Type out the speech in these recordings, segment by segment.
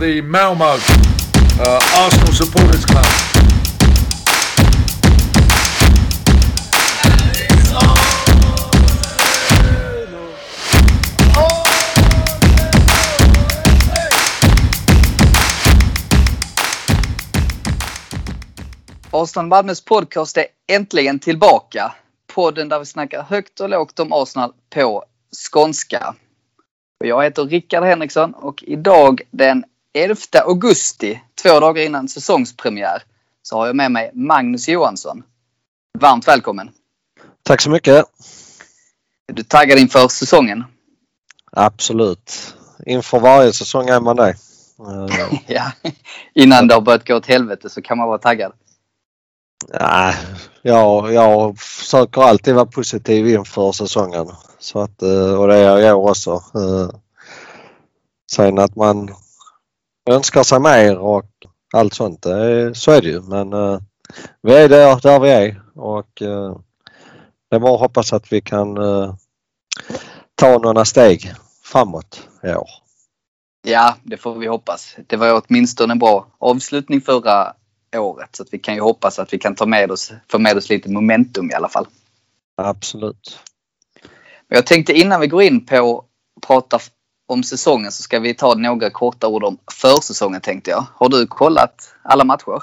the Malmo uh, Arsenal Supporters Club. Arsenal Malmös podcast är äntligen tillbaka. Podden där vi snackar högt och lågt om Arsenal på skånska. Jag heter Rickard Henriksson och idag den 11 augusti, två dagar innan säsongspremiär, så har jag med mig Magnus Johansson. Varmt välkommen! Tack så mycket! Är du taggad inför säsongen? Absolut! Inför varje säsong är man det. Ja, innan det har börjat gå åt helvete så kan man vara taggad. Nej, jag, jag försöker alltid vara positiv inför säsongen. Så att, eh, och det är jag i år också. Eh, sen att man önskar sig mer och allt sånt, så är det ju. Men vi är där, där vi är och det är bara att hoppas att vi kan ta några steg framåt i år. Ja, det får vi hoppas. Det var åtminstone en bra avslutning förra året. Så att vi kan ju hoppas att vi kan ta med oss, få med oss lite momentum i alla fall. Absolut. Jag tänkte innan vi går in på att prata om säsongen så ska vi ta några korta ord om försäsongen tänkte jag. Har du kollat alla matcher?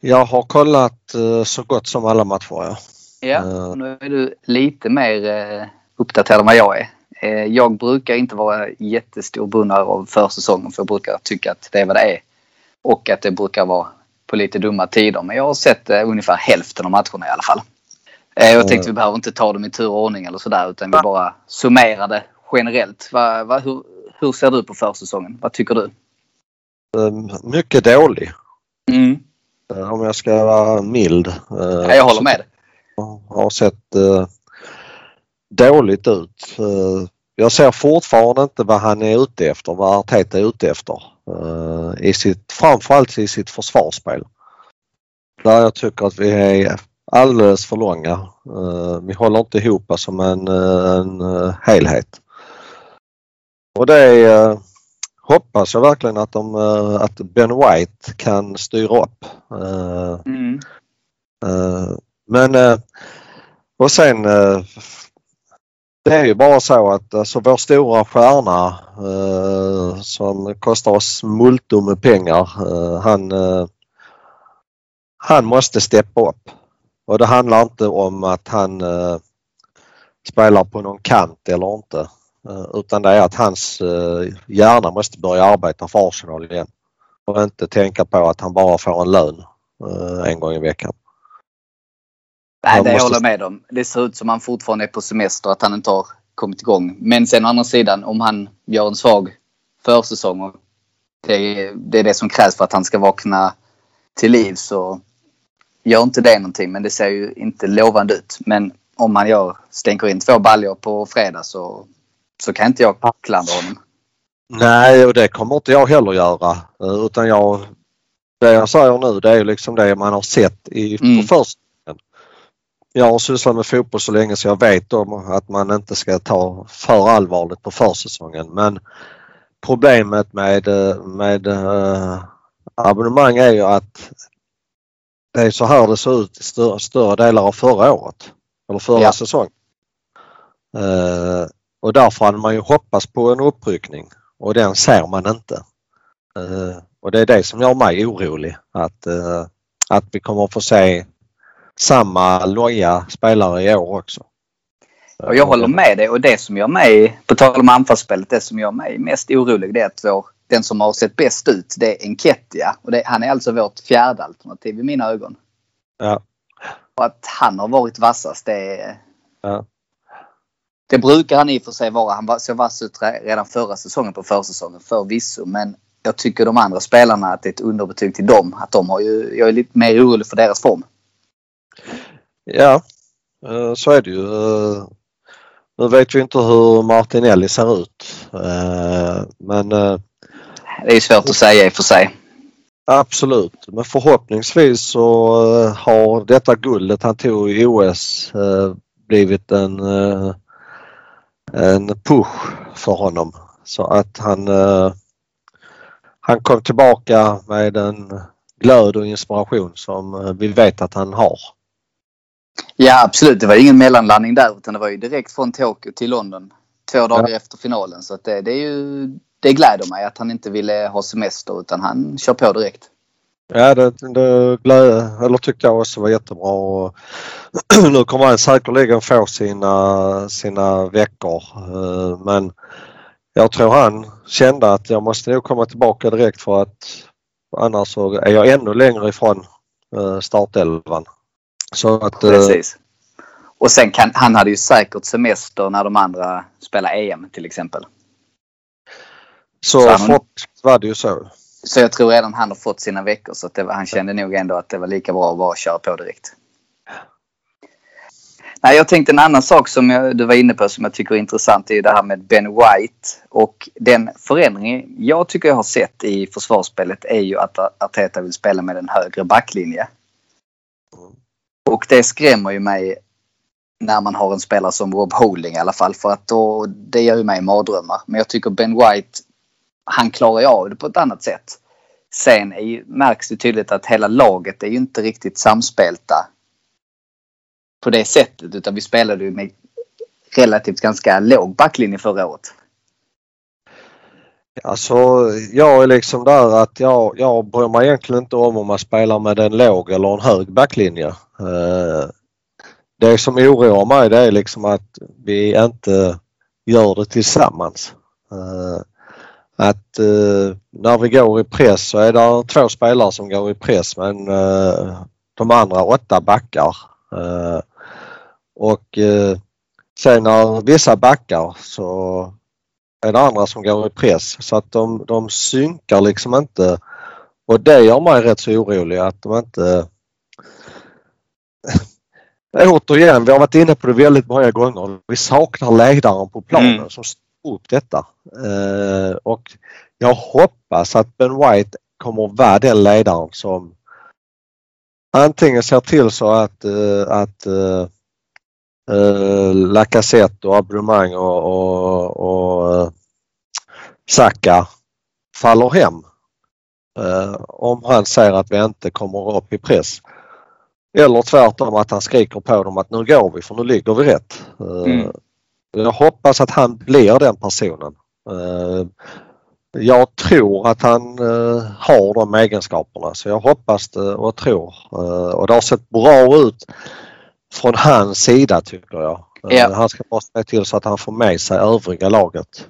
Jag har kollat uh, så gott som alla matcher ja. Ja, uh. nu är du lite mer uh, uppdaterad än vad jag är. Jag brukar inte vara jättestor beundrare av försäsongen för jag brukar tycka att det är vad det är. Och att det brukar vara på lite dumma tider. Men jag har sett eh, ungefär hälften av matcherna i alla fall. Eh, jag tänkte vi behöver inte ta dem i tur och ordning eller sådär utan vi bara summerar det generellt. Va, va, hur, hur, ser du på försäsongen? Vad tycker du? Ehm, mycket dålig. Mm. Eh, om jag ska vara mild. Ja, jag håller med. Har sett uh, dåligt ut. Jag ser fortfarande inte vad han är ute efter, vad Arteta är ute efter. I sitt, framförallt i sitt försvarsspel. Där jag tycker att vi är alldeles för långa. Vi håller inte ihop som en, en helhet. Och det uh, hoppas jag verkligen att, de, att Ben White kan styra upp. Mm. men och sen det är ju bara så att alltså, vår stora stjärna eh, som kostar oss multum med pengar, eh, han, eh, han måste steppa upp. Och det handlar inte om att han eh, spelar på någon kant eller inte. Eh, utan det är att hans eh, hjärna måste börja arbeta för Arsenal igen. Och inte tänka på att han bara får en lön en gång i veckan. Nej, det måste... jag håller med om. Det ser ut som han fortfarande är på semester, att han inte har kommit igång. Men sen å andra sidan, om han gör en svag försäsong och det är, det är det som krävs för att han ska vakna till liv så gör inte det någonting. Men det ser ju inte lovande ut. Men om han gör, stänker in två baljor på fredag så, så kan inte jag klandra honom. Nej, och det kommer inte jag heller göra. Utan jag, det jag säger nu det är liksom det man har sett i, mm. på första jag har sysslat med fotboll så länge så jag vet om att man inte ska ta för allvarligt på försäsongen men problemet med, med äh, abonnemang är ju att det är så här det såg ut i större, större delar av förra året. Eller förra ja. säsongen. Äh, och därför hade man ju hoppats på en uppryckning och den ser man inte. Äh, och det är det som gör mig orolig att, att vi kommer att få se samma loja spelare i år också. Och jag håller med dig och det som gör mig, på tal om anfallsspelet, det som gör mig mest orolig det är att vår, den som har sett bäst ut det är Enketia. Och det, han är alltså vårt fjärde alternativ i mina ögon. Ja. Och att han har varit vassast det är... Ja. Det brukar han i och för sig vara. Han var, så vass ut redan förra säsongen på försäsongen förvisso. Men jag tycker de andra spelarna att det är ett underbetyg till dem. Att de har ju, jag är lite mer orolig för deras form. Ja, eh, så är det ju. Eh, nu vet vi inte hur Martinelli ser ut. Eh, men... Det är svårt att säga i och för sig. Absolut, men förhoppningsvis så har detta guldet han tog i OS blivit en, en push för honom så att han han kom tillbaka med en glöd och inspiration som vi vet att han har. Ja absolut, det var ingen mellanlandning där utan det var ju direkt från Tokyo till London. Två dagar ja. efter finalen så det, det, är ju, det gläder mig att han inte ville ha semester utan han kör på direkt. Ja det, det gläd, eller tyckte jag också var jättebra. Och nu kommer han säkerligen få sina, sina veckor eh, men jag tror han kände att jag måste nog komma tillbaka direkt för att annars så är jag ännu längre ifrån eh, startelvan. Så att, eh, Precis. Och sen kan, han hade ju säkert semester när de andra spelar EM till exempel. Så, så han, var det ju så. Så jag tror redan han har fått sina veckor så att det, han kände nog ändå att det var lika bra att bara köra på direkt. Nej, jag tänkte en annan sak som jag, du var inne på som jag tycker är intressant är det här med Ben White. Och den förändring jag tycker jag har sett i försvarsspelet är ju att Arteta vill spela med en högre backlinje. Och det skrämmer ju mig när man har en spelare som Rob Holding i alla fall för att då, det gör ju mig mardrömmar. Men jag tycker Ben White, han klarar ju av det på ett annat sätt. Sen är ju, märks det tydligt att hela laget är ju inte riktigt samspelta på det sättet utan vi spelade ju med relativt ganska låg backlinje förra året. Alltså jag är liksom där att jag, jag bryr mig egentligen inte om om man spelar med en låg eller en hög backlinje. Eh, det som oroar mig det är liksom att vi inte gör det tillsammans. Eh, Eh, att uh, när vi går i press så är det två spelare som går i press men uh, de andra åtta backar. Uh, och sen när vissa backar så är det andra som går i press så att de, de synkar liksom inte. Och det gör mig rätt så orolig att de inte återigen, vi har varit inne på det väldigt många gånger. Vi saknar ledaren på planen mm. som upp detta. Eh, och jag hoppas att Ben White kommer att vara den ledaren som antingen ser till så att, eh, att eh, eh Lacazette och Abrumang och, och, och eh, Saka faller hem. Eh, om han säger att vi inte kommer upp i press. Eller tvärtom att han skriker på dem att nu går vi för nu ligger vi rätt. Eh, mm. Jag hoppas att han blir den personen. Eh, jag tror att han eh, har de egenskaperna så jag hoppas det och tror. Och det har sett bra ut från hans sida tycker jag. Ja. Han ska bara se till så att han får med sig övriga laget.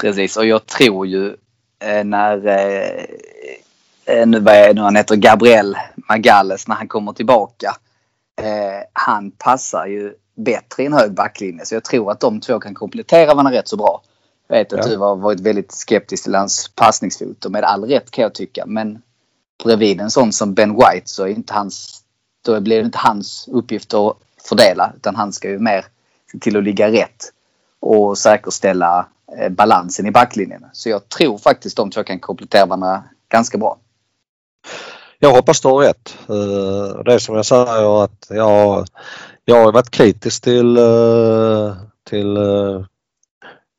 Precis och jag tror ju när Eh, nu vad är nu han heter, Gabriel Magalles när han kommer tillbaka. Eh, han passar ju bättre i en hög backlinje så jag tror att de två kan komplettera varandra rätt så bra. Jag vet att ja. du har varit väldigt skeptisk till hans passningsfot och med all rätt kan jag tycka men bredvid en sån som Ben White så är inte hans, då blir det inte hans uppgift att fördela utan han ska ju mer se till att ligga rätt och säkerställa eh, balansen i backlinjen. Så jag tror faktiskt de två kan komplettera varandra ganska bra. Jag hoppas du har rätt. Eh, det är som jag säger att jag, jag har varit kritisk till, eh, till eh,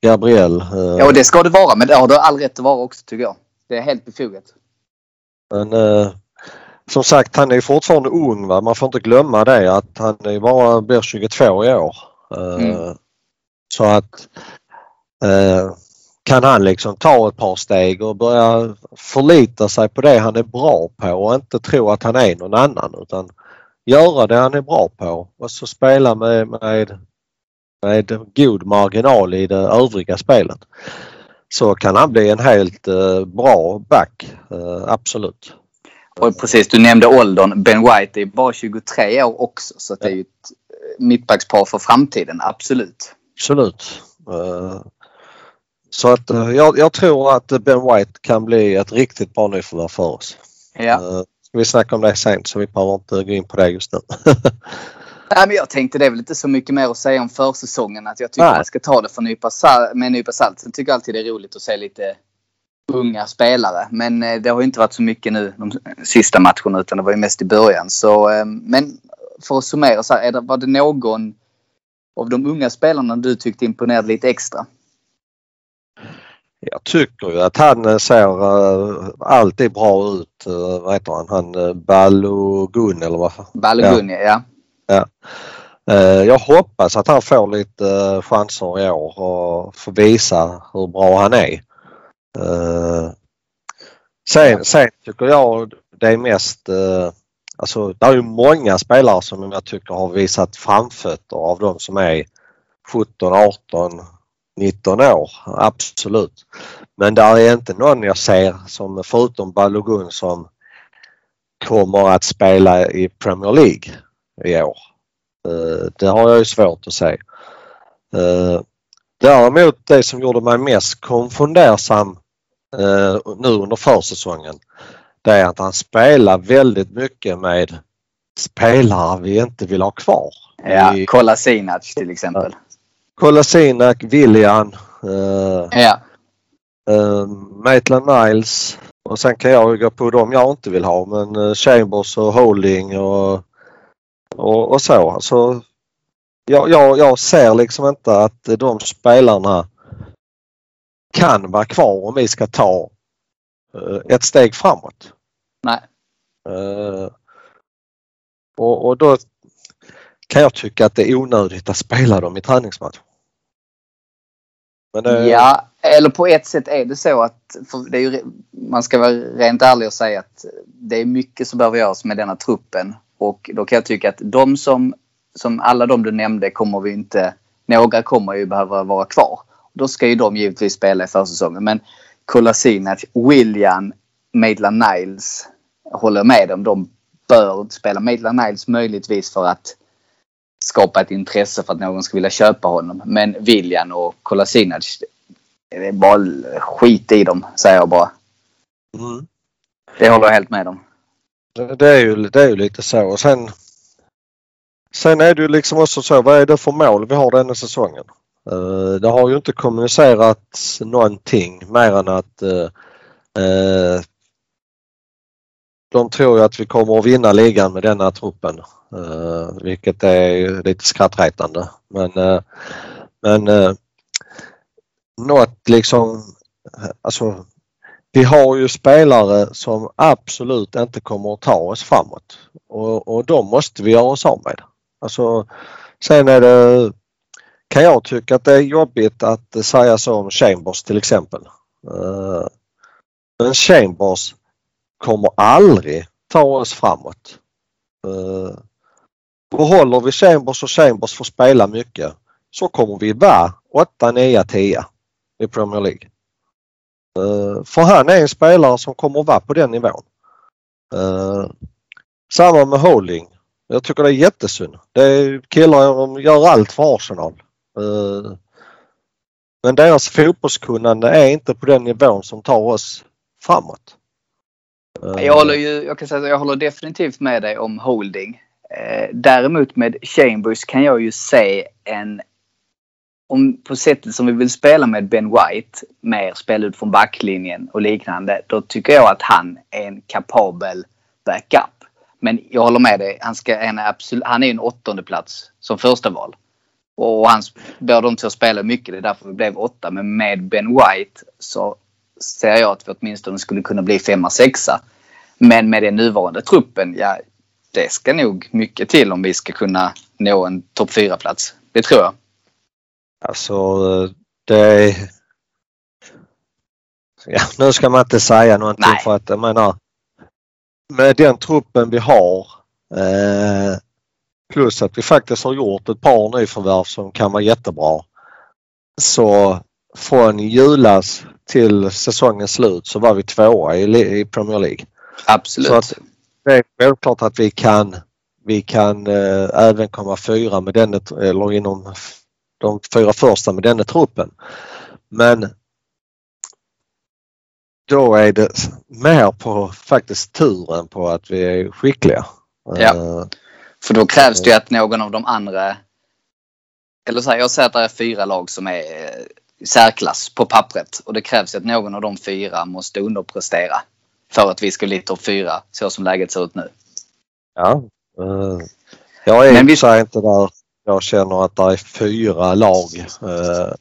Gabriel. Ja och det ska det vara men det har du all rätt att vara också tycker jag. Det är helt befogat. Men som sagt han är fortfarande ung. Va? Man får inte glömma det att han är bara blir 22 i år. Mm. Så att kan han liksom ta ett par steg och börja förlita sig på det han är bra på och inte tro att han är någon annan utan göra det han är bra på och så spela med, med, med god marginal i det övriga spelet. Så kan han bli en helt uh, bra back, uh, absolut. Och precis, du nämnde åldern. Ben White är bara 23 år också så det är ju ett eh, mittbackspar för framtiden, absolut. Absolut. Uh, så att eh, jag, jag, tror att Ben White kan bli ett riktigt bra nyförvärv för oss. Ja. Vi snackar om det sen så vi behöver inte gå in på det just nu. Nej, men jag tänkte det är väl inte så mycket mer att säga om försäsongen. Att jag tycker Nej. man ska ta det för nypa med en nypa salt. Sen tycker jag alltid det är roligt att se lite unga spelare. Men eh, det har inte varit så mycket nu de sista matcherna utan det var ju mest i början. Så, men för att summera så här, var det någon av de unga spelarna du tyckte imponerade lite extra? Jag tycker ju att han ser uh, alltid bra ut. Uh, vad heter han? Han uh, Balogun eller vad? Balogun ja. ja. ja. Uh, jag hoppas att han får lite uh, chanser i år och får visa hur bra han är. Uh, sen, sen tycker jag det är mest Alltså det är ju många spelare som jag tycker har visat framfötter av de som är 17, 18, 19 år. Absolut. Men där är inte någon jag ser som förutom Balogun som kommer att spela i Premier League i år. Eh, det har jag ju svårt att säga. Eh, däremot det som gjorde mig mest konfundersam eh, nu under försäsongen det är att han spelar väldigt mycket med spelare vi inte vill ha kvar. Ja, I, Kolasinac till exempel. Kolasinac, William. Uh, ja. Uh, Maitland Niles. Och sen kan jag gå på dem jag inte vill ha men uh, Chambers och Holding och, och, och så. Alltså, jag, jag, jag ser liksom inte att de spelarna kan vara kvar om vi ska ta Eh, ett steg framåt. Nej. Uh, och, och, då kan jag tycka att det är onödigt att spela dem i träningsmatch. Det... Eh, ja, eller på ett sätt är det så att det är ju, man ska vara rent ärlig och säga att det är mycket som behöver göras med denna truppen. Och då kan jag tycka att de som, som alla de du nämnde kommer vi inte, några kommer ju behöva vara kvar. Då ska ju de givetvis spela i försäsongen. Men Kolasinac, William, Maitland Niles håller med om. De bör spela Maitland Niles möjligtvis för att skapa ett intresse för att någon ska vilja köpa honom. Men William och Kolasinac, det är bara skit i dem, säger jag bara. Mm. Det håller jag helt med om. Det är ju, det är ju lite så. Och sen, sen är det ju liksom också så, vad är det för mål vi har denna säsongen? Eh, det har ju inte kommunicerats någonting mer än att eh, eh, de tror ju att vi kommer att vinna ligan med denna truppen. Eh, vilket är lite skrattretande. Men, eh, men eh, något liksom, alltså vi har ju spelare som absolut inte kommer att ta oss framåt och, och de måste vi göra oss av med. Alltså, sen är det kan jag tycka att det är jobbigt att säga så om Chambers till exempel. Eh, men Chambers kommer aldrig ta oss framåt. Eh, behåller vi Chambers och Chambers får spela mycket så kommer vi vara 8, 9, 10 i Premier League. Eh, för han är en spelare som kommer vara på den nivån. Eh, samma med Holding. Jag tycker det är jättesynd. Det är killar som gör allt för Arsenal. Eh, men deras fotbollskunnande är inte på den nivån som tar oss framåt. Eh, jag håller, ju, jag kan säga jag håller definitivt med dig om holding. Eh, däremot med Chambers kan jag ju se en... Om på sättet som vi vill spela med Ben White, mer spel ut från backlinjen och liknande. Då tycker jag att han är en kapabel backup. Men jag håller med dig. Han, ska, en absolut, han är en åttonde plats som första val. Och han bör de två spela mycket. Det är därför vi blev åtta. Men med Ben White så ser jag att vi åtminstone skulle kunna bli femma, sexa. Men med den nuvarande truppen, ja, det ska nog mycket till om vi ska kunna nå en topp 4-plats. Det tror jag. Alltså, det... Ja, nu ska man inte säga någonting Nej. för att jag menar med den truppen vi har eh, Plus att vi faktiskt har gjort ett par nyförvärv som kan vara jättebra. Så från julas till säsongens slut så var vi tvåa i, i Premier League. Absolut. Så att det är självklart att vi kan, vi kan eh, även komma fyra med den, eller inom de fyra första med denna truppen. Men då är det mer på faktiskt turen på att vi är skickliga. Ja. Uh, för då krävs det ju att någon av de andra... Eller så här, jag säger att det är fyra lag som är särklass på pappret. Och det krävs att någon av de fyra måste underprestera. För att vi ska bli topp fyra så som läget ser ut nu. Ja. Uh, jag är Men vi... inte där jag känner att det är fyra lag. Uh,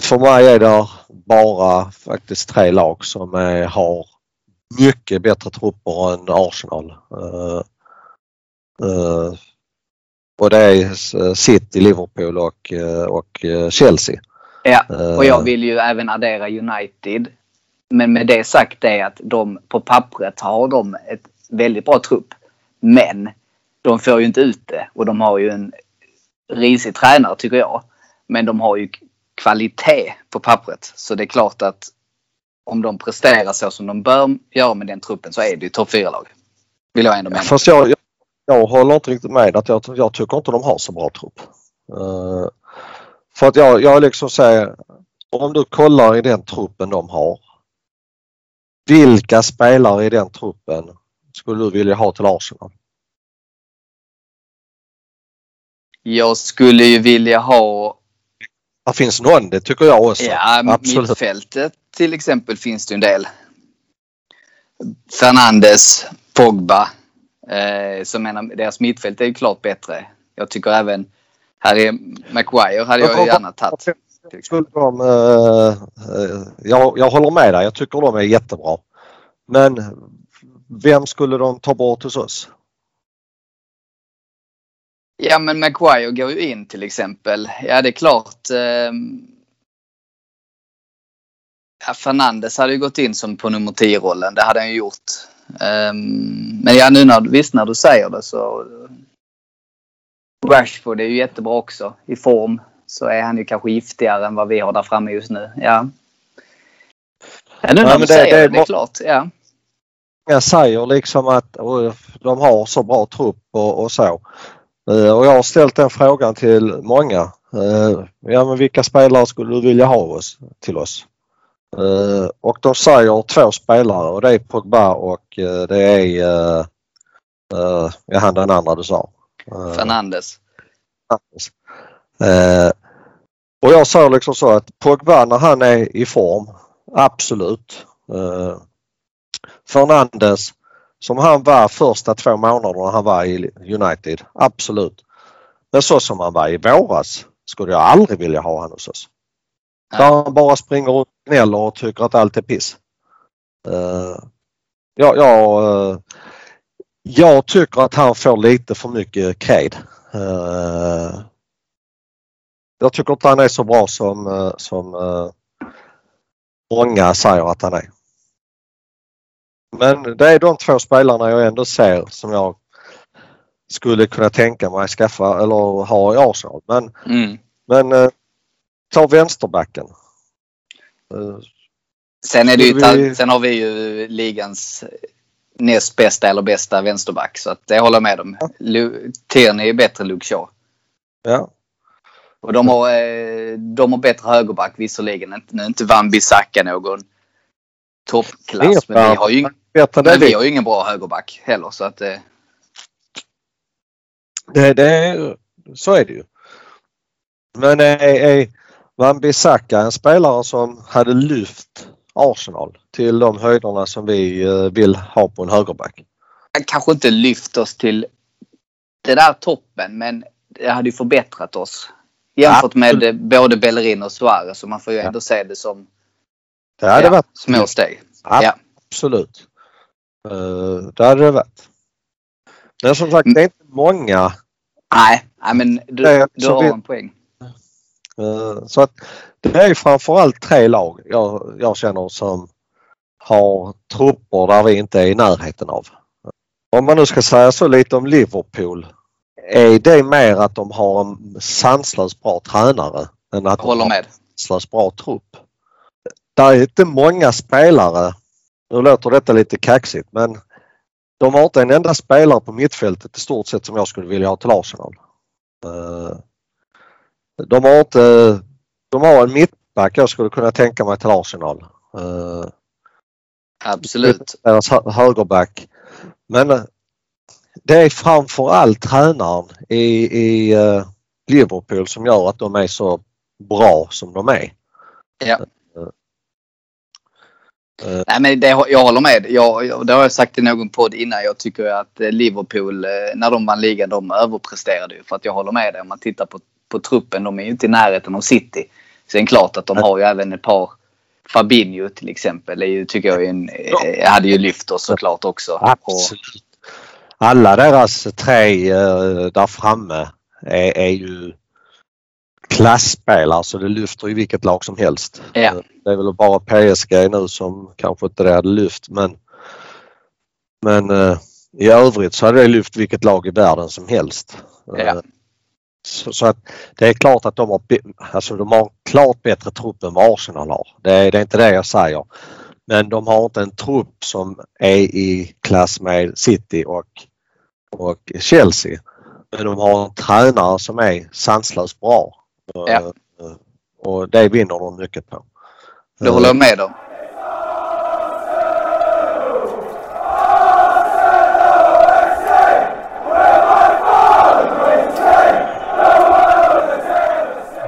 för mig är det bara faktiskt tre lag som är, har mycket bättre trupper än Arsenal. Uh, och det är City, Liverpool och, och Chelsea. Ja, och jag vill ju även addera United. Men med det sagt är att de på pappret har de ett väldigt bra trupp. Men de får ju inte ut det och de har ju en risig tränare tycker jag. Men de har ju kvalitet på pappret. Så det är klart att om de presterar så som de bör göra med den truppen så är det ju topp 4-lag. Vill jag ändå mena. Fast jag, jag, jag håller inte riktigt med. Att jag, jag tycker inte de har så bra trupp. Uh, för att jag, jag liksom säger, om du kollar i den truppen de har. Vilka spelare i den truppen skulle du vilja ha till Arsenal? Jag skulle ju vilja ha... Det finns någon, det tycker jag också. Ja, Absolut. mittfältet till exempel finns det en del. Fernandes, Pogba. Eh, som menar, deras mittfält är ju klart bättre. Jag tycker även Harry Maguire hade jag gärna tagit. De, eh, jag, jag håller med dig. Jag tycker de är jättebra. Men vem skulle de ta bort hos oss? Ja men Maguire går ju in till exempel. Ja det är klart. Eh, ja, Fernandes hade ju gått in som på nummer 10-rollen. Det hade han ju gjort. Eh, men ja nu när, visst när du säger det så. Rashford är ju jättebra också. I form så är han ju kanske giftigare än vad vi har där framme just nu. Ja. Ja, nu när du säger det, det, det är klart. Ja. Jag säger liksom att de har så bra trupp och, och så. Eh, och jag har ställt den frågan till många. Eh, ja men vilka spelare skulle du vilja ha oss, till oss? Eh, och de säger två spelare och det är Pogba och det är ja, han den andra du sa. Fernandes. Och jag säger liksom så att Pogba när han är i form, absolut. Fernandes som han var första två månaderna han var i United. Absolut. Men så som han var i våras skulle jag aldrig vilja ha honom hos oss. Där han bara springer och gnäller och tycker att allt är piss. Uh, ja, ja, uh, jag tycker att han får lite för mycket cred. Uh, jag tycker inte han är så bra som, som många säger att han är. Men det är de två spelarna jag ändå ser som jag skulle kunna tänka mig skaffa eller ha i Arsenal. Men, mm. men eh, ta vänsterbacken. Eh, sen, är det ju, vi... sen har vi ju ligans näst bästa eller bästa vänsterback så att det håller jag med om. Ja. Tierney är bättre än Luke Shaw. Ja. Och de har, eh, de har bättre högerback visserligen. Nu är inte Van Bissaka någon toppklass. Men vi har ju, men vi har ju ingen bra högerback heller så att eh. det... det, så är det ju. Men är, är Van Bissaka en spelare som hade lyft Arsenal till de höjderna som vi eh, vill ha på en högerback? Han kanske inte lyft oss till det där toppen men det hade ju förbättrat oss. Jämfört ja. med både Bellerin och Suarez så man får ju ändå ja. se det som det hade ja, varit små steg. Ja. Absolut. Uh, det hade det varit. Men som sagt, det är inte många. Nej, nej men du, du har en poäng. Uh, så att det är framförallt tre lag jag, jag känner som har trupper där vi inte är i närheten av. Om man nu ska säga så lite om Liverpool. Är det mer att de har en sanslöst bra tränare än att de har en sanslöst bra trupp? Det är inte många spelare nu låter detta lite kaxigt men de har inte en enda spelare på mittfältet i stort sett som jag skulle vilja ha till Arsenal. De har inte, de har en mittback jag skulle kunna tänka mig till Arsenal. Eh, Absolut. Deras högerback. Men eh, det är framförallt tränaren i, i Liverpool som gör att de är så bra som de är. Ja. Uh. Nej, men det, jag håller med. Jag, det har jag sagt i någon podd innan. Jag tycker att Liverpool, när de vann ligan, de överpresterade ju. För att jag håller med dig. Om man tittar på, på truppen, de är ju inte i närheten av City. Sen klart att de har ju även ett par Fabinho till exempel är ju, tycker jag är en, ja. hade ju lyft oss såklart också. Absolut. Alla deras tre där framme är, är ju klassspelare så det lyfter i vilket lag som helst. Ja. Det är väl bara PSG nu som kanske inte det hade lyft men men i övrigt så hade det lyft vilket lag i världen som helst. Ja. Så, så, att det är klart att de har, alltså de har klart bättre trupp än vad Arsenal har. Det är, det är inte det jag säger. Men de har inte en trupp som är i klass med City och, och Chelsea. Men de har en tränare som är sanslöst bra. Ja. Eh, och det vinner de mycket på. Det håller jag med om.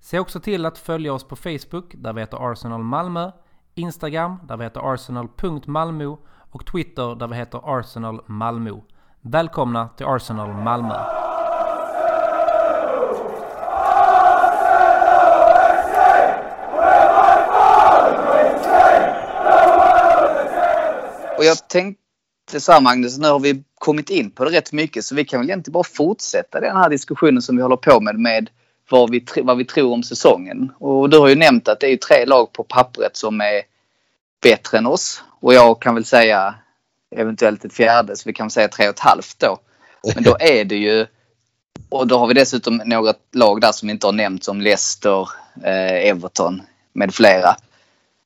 Se också till att följa oss på Facebook där vi heter Arsenal Malmö, Instagram där vi heter arsenal.malmo och Twitter där vi heter Arsenal Malmö. Välkomna till Arsenal Malmö! Och jag tänkte så här Magnus, nu har vi kommit in på det rätt mycket så vi kan väl egentligen bara fortsätta den här diskussionen som vi håller på med med vad vi, vad vi tror om säsongen. Och du har ju nämnt att det är tre lag på pappret som är bättre än oss. Och jag kan väl säga eventuellt ett fjärde, så vi kan säga tre och ett halvt då. Men då är det ju och då har vi dessutom några lag där som inte har nämnts som Leicester, eh, Everton med flera.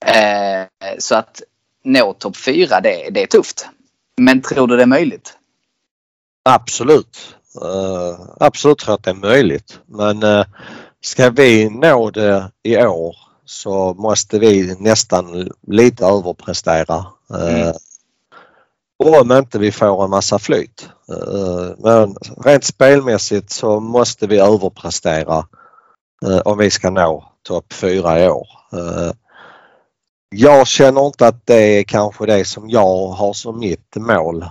Eh, så att nå topp fyra, det, det är tufft. Men tror du det är möjligt? Absolut. Uh, absolut tror jag att det är möjligt. Men uh, ska vi nå det i år så måste vi nästan lite överprestera. Uh, mm. Om inte vi får en massa flyt. Uh, men rent spelmässigt så måste vi överprestera om vi ska nå topp 4 i år. Jag känner inte att det är kanske det som jag har som mitt mål.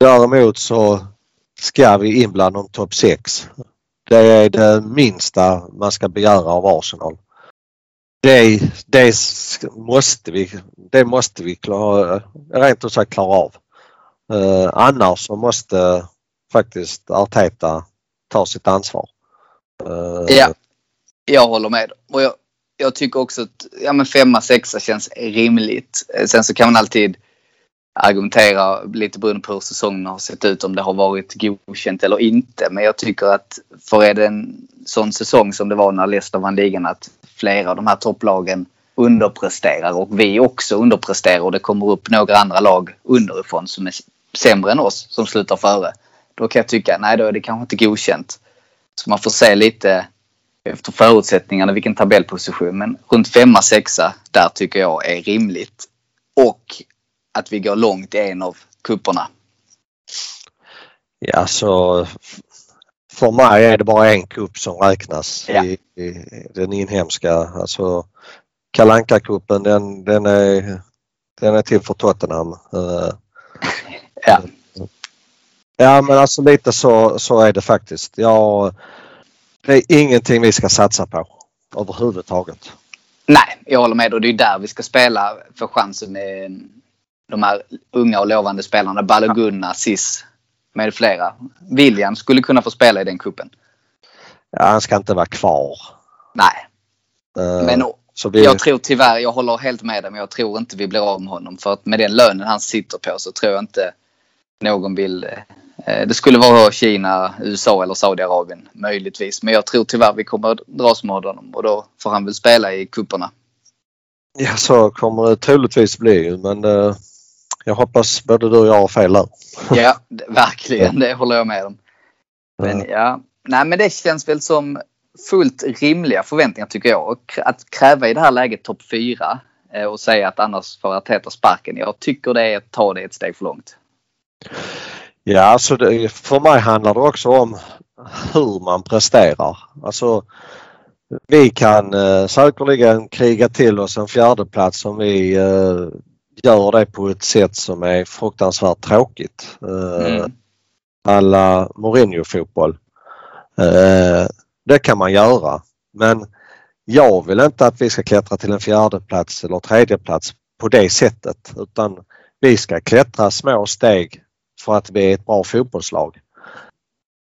Däremot så ska vi in bland de topp 6. Det är det minsta man ska begära av Arsenal. Det, det måste vi, det måste vi klara, rent ut sagt klara av. Eh, annars så måste faktiskt Arteta ta sitt ansvar. Eh. ja, jag håller med. Och jag, jag tycker också att ja, men femma, sexa känns rimligt. Eh, sen så kan man alltid argumentera lite beroende på hur säsongen har sett ut om det har varit godkänt eller inte. Men jag tycker att för är det en sån säsong som det var när Leicester vann ligan att flera av de här topplagen underpresterar och vi också underpresterar och det kommer upp några andra lag underifrån som är sämre än oss som slutar före. Då kan jag tycka nej då är det kanske inte godkänt. Så man får se lite efter förutsättningarna vilken tabellposition. Men runt femma, sexa där tycker jag är rimligt. Och att vi går långt i en av kupperna. Ja, så för mig är det bara en kupp som räknas ja. i, i, den inhemska. Alltså kalanka kuppen den, den, är, den är till för Tottenham. Ja. Ja men alltså lite så, så är det faktiskt. Ja, det är ingenting vi ska satsa på överhuvudtaget. Nej, jag håller med och det är där vi ska spela för chansen de här unga och lovande spelarna. Balogunna, Sis med flera. William skulle kunna få spela i den kuppen. Ja, han ska inte vara kvar. Nej. Uh, men vi... jag tror tyvärr, jag håller helt med dig, men jag tror inte vi blir av med honom. För att med den lönen han sitter på så tror jag inte någon vill... Eh, det skulle vara Kina, USA eller Saudiarabien möjligtvis. Men jag tror tyvärr vi kommer dras med honom och då får han väl spela i kupperna. Ja, så kommer det troligtvis bli men uh, jag hoppas både du och jag har fel där. Ja, verkligen. Det håller jag med om. Men ja, nej men det känns väl som fullt rimliga förväntningar tycker jag. Att kräva i det här läget topp 4. eh, och säga att annars får Arteta sparken. Jag tycker det är att ta det ett steg för långt. Ja, alltså det, för mig handlar det också om hur man presterar. Alltså, vi kan eh, säkerligen kriga till oss en fjärdeplats om vi eh, gör det på ett sätt som är fruktansvärt tråkigt. Eh, Mm. alla Mourinho-fotboll. Eh, det kan man göra. Men jag vill inte att vi ska klättra till en fjärde plats eller tredje plats på det sättet utan vi ska klättra små steg för att vi är ett bra fotbollslag.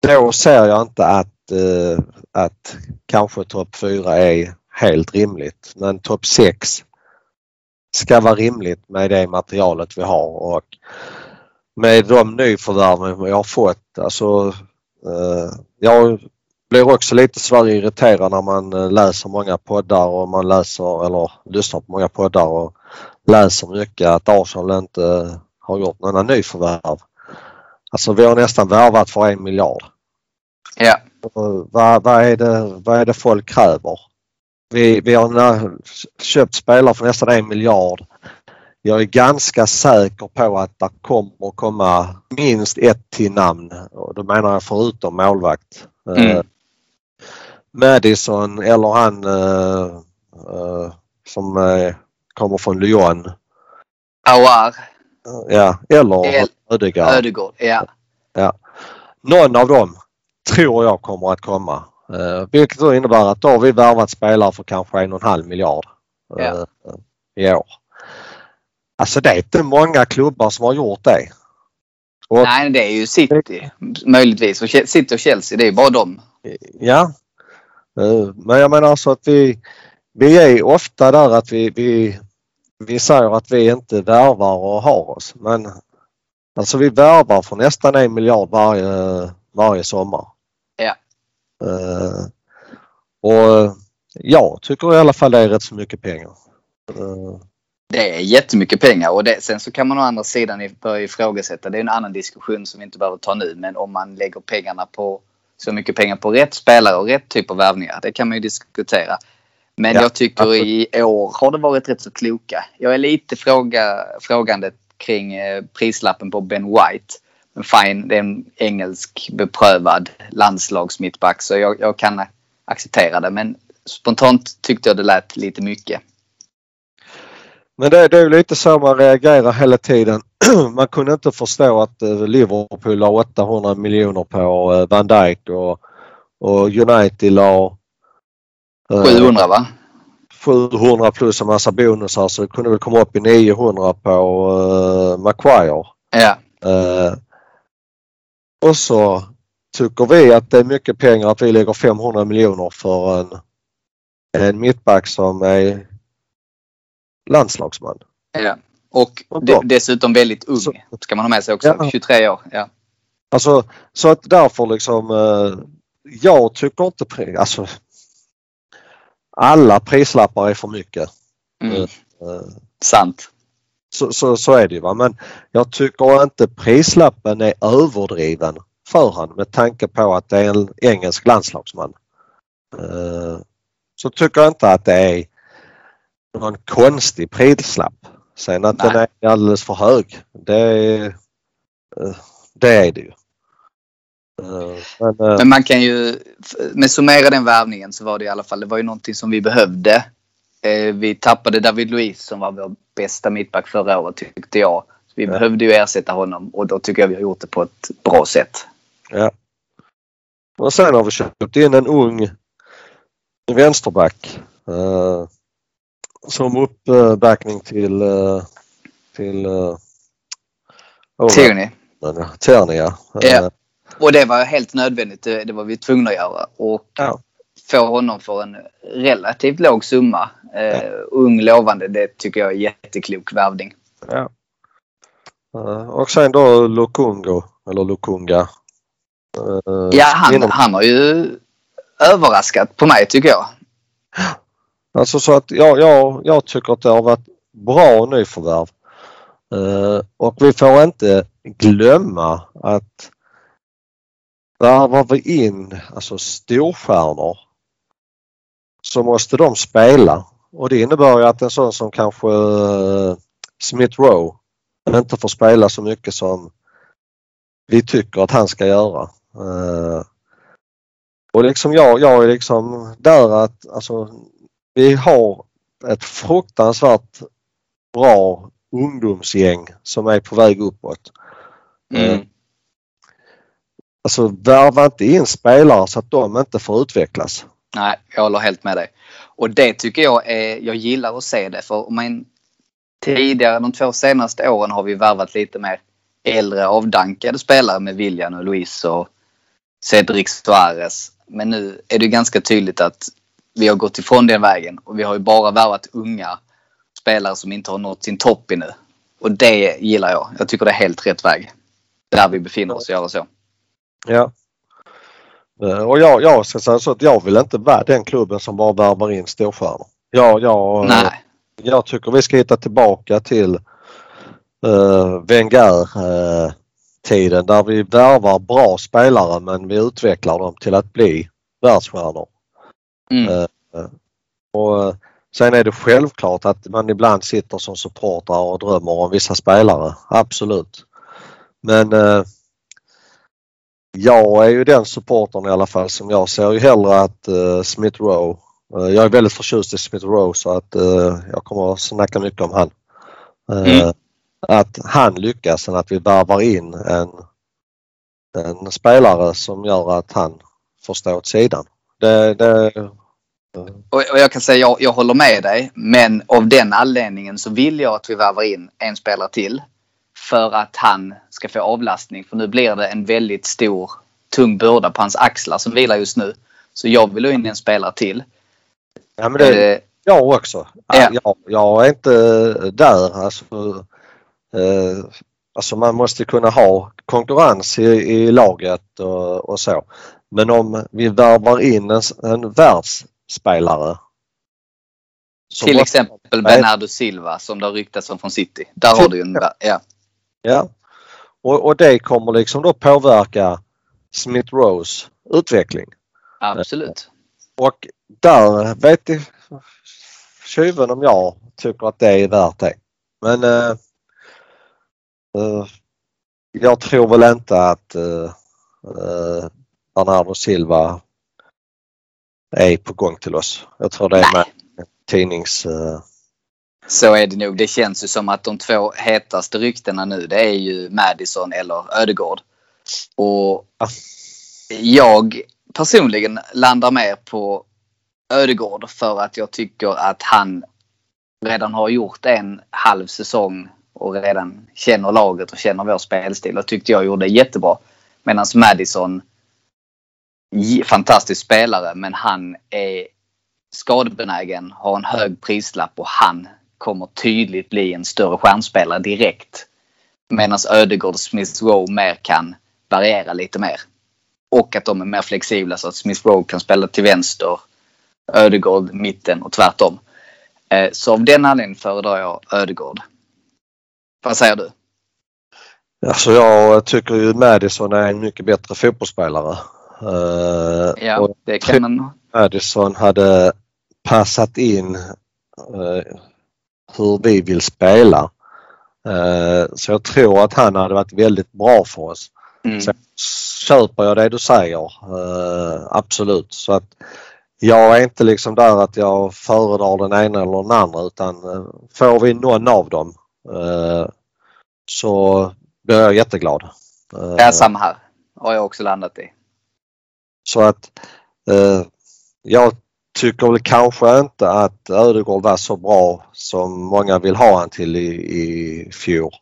Då ser jag inte att, eh, att kanske topp 4 är helt rimligt men topp 6 ska vara rimligt med det materialet vi har och med de nyförvärven vi har fått. Alltså, eh, jag blir också lite sådär irriterad när man eh, läser många poddar och man läser eller lyssnar på många poddar och läser mycket att Arsenal inte har gjort några nyförvärv. Alltså vi har nästan värvat för en miljard. Ja. Vad, vad, är, det, vad är det folk kräver? Vi, vi har köpt spelare för nästan en miljard. Jag är ganska säker på att det kommer komma minst ett till namn. Och då menar jag förutom målvakt. Mm. Eh, Madison eller han eh, eh, som eh, kommer från Lyon. Aouar, Ja, eller El- Ödegaard. Ödegård. Ja. Någon av dem tror jag kommer att komma. Eh, vilket då innebär att då har vi värvat spelare för kanske en och en halv miljard eh, Ja. i år. Alltså det är inte många klubbar som har gjort det. Och, Nej, det är ju City möjligtvis. Och City och Chelsea, det är bara dem. Ja. Eh, men jag menar alltså att vi, vi är ofta där att vi, vi, vi säger att vi inte värvar och har oss. Men alltså vi värvar för nästan en miljard varje, varje sommar. Ja. Eh, och jag tycker i alla fall det är rätt så mycket pengar. Eh, Det är jättemycket pengar och det, sen så kan man å andra sidan börja ifrågasätta. Det är en annan diskussion som vi inte behöver ta nu. Men om man lägger pengarna på så mycket pengar på rätt spelare och rätt typ av värvningar. Det kan man ju diskutera. Men Ja, jag tycker i år har det varit rätt så kloka. Jag är lite fråga, frågande kring eh, prislappen på Ben White. Fine, det är en engelsk beprövad landslagsmittback så jag, jag kan acceptera det. Men spontant tyckte jag det lät lite mycket. Men det, det är ju lite så man reagerar hela tiden. Man kunde inte förstå att eh, Liverpool la 800 miljoner på eh, Van Dijk och, och United la eh, 700 va? 700 plus en massa bonusar så det kunde väl komma upp i 900 på uh, Maguire. Ja. Eh, och så tycker vi att det är mycket pengar att vi lägger 500 miljoner för en, en mittback som är landslagsman. Ja. Och de, dessutom väldigt ung. Så- Ska man ha med sig också. Ja. 23 år. Ja. Alltså så att därför liksom eh, jag tycker inte alltså alla prislappar är för mycket. Mm. Eh, Sant. Så, så, så är det ju va. Men jag tycker inte prislappen är överdriven för han med tanke på att det är en engelsk landslagsman. Eh, Så tycker jag inte att det är någon konstig prislapp. Sen att Nej. den är alldeles för hög, det är eh, det, är det ju. Eh, Men, Men man kan ju, med summera den värvningen så var det i alla fall, det var ju någonting som vi behövde. Eh, Vi tappade David Luiz som var vår bästa mittback förra året tyckte jag. Så vi Ja. behövde ju ersätta honom och då tycker jag vi har gjort det på ett bra sätt. Och sen har vi köpt in en ung vänsterback. Eh, som uppbackning till, eh, till eh, Ola. Tierney. Ja, Tierney ja. Eh, Ja. Och det var helt nödvändigt. Det, det var vi tvungna att göra. Och Ja. Få honom för en relativt låg summa. Eh, Ung, lovande. Det tycker jag är jätteklok värvning. ja. Eh, och sen då Lukungo, eller Lukunga. Eh, Ja, han, inom- han har ju överraskat på mig tycker jag. Alltså så att ja, ja, jag tycker att det har varit bra nyförvärv. Eh, och vi får inte glömma att värvar vi in alltså storstjärnor så måste de spela. och det innebär ju att en sån som kanske uh, Smith Rowe inte får spela så mycket som vi tycker att han ska göra. Uh, och liksom jag, jag är liksom där att alltså, vi har ett fruktansvärt bra ungdomsgäng som är på väg uppåt. Mm. Alltså värva inte in spelare så att de inte får utvecklas. Nej, jag håller helt med dig. Och det tycker jag är, jag gillar att se det för men, tidigare de två senaste åren har vi värvat lite mer äldre avdankade spelare med William och Luis och Cedric Suarez. Men nu är det ganska tydligt att vi har gått ifrån den vägen och vi har ju bara värvat unga spelare som inte har nått sin topp ännu. Och det gillar jag. Jag tycker det är helt rätt väg. Där vi befinner oss, att göra så. Ja. Eh, och jag, jag ska säga så att jag vill inte vara den klubben som bara värvar in storstjärnor. Jag, jag, Nej. jag tycker vi ska hitta tillbaka till uh, Wenger uh, tiden där vi värvar bra spelare men vi utvecklar dem till att bli världsstjärnor. Mm. Uh, och Sen är det självklart att man ibland sitter som supportrar och drömmer om vissa spelare. Absolut. Men eh, jag är ju den supportern i alla fall som jag ser ju hellre att eh, Smith Rowe, eh, jag är väldigt förtjust i Smith Rowe så att eh, jag kommer att snacka mycket om han. Mm. Att han lyckas än att vi värvar in en, en spelare som gör att han får stå åt sidan. Det, det, och, jag kan säga jag, jag håller med dig men av den anledningen så vill jag att vi värvar in en spelare till. För att han ska få avlastning för nu blir det en väldigt stor tung börda på hans axlar som vilar just nu. Så jag vill ha in en spelare till. Ja men det eh, jag också. Ja. Jag, jag är inte där. Alltså, eh, alltså man måste kunna ha konkurrens i, i laget och, och, så. Men om vi värvar in en, en världs spelare. Till exempel Bernardo Silva som det har ryktats om från City. Där har du en... Ja. Ja. Och, och det kommer liksom då påverka Smith Rose utveckling. Absolut. Och där vet tjuven om jag tycker att det är värt det. Men uh, uh, jag tror väl inte att uh, Bernardo Silva är på gång till oss. Jag tror det är med tidnings... Så är det nog. Det känns ju som att de två hetaste ryktena nu det är ju Madison eller Ödegård. Och ja. jag personligen landar mer på Ödegård för att jag tycker att han redan har gjort en halv säsong och redan känner laget och känner vår spelstil och tyckte jag gjorde jättebra. Medan Madison fantastisk spelare men han är skadebenägen, har en hög prislapp och han kommer tydligt bli en större stjärnspelare direkt. Medan Ödegård och Smith Rowe mer kan variera lite mer. Och att de är mer flexibla så att Smith Rowe kan spela till vänster, Ödegård mitten och tvärtom. Eh, så av den anledningen föredrar jag Ödegård. Vad säger du? Alltså jag tycker ju Madison är en mycket bättre fotbollsspelare. Uh, ja, det kan man. Madison hade passat in uh, hur vi vill spela. Uh, så jag tror att han hade varit väldigt bra för oss. Mm. Så köper jag det du säger. absolut. Så att jag är inte liksom där att jag föredrar den ena eller den andra utan får vi någon av dem så blir jag jätteglad. Ja, samma här. Har jag också landat i. Så att eh, jag tycker väl kanske inte att Ödegård var så bra som många vill ha han till i, i fjol.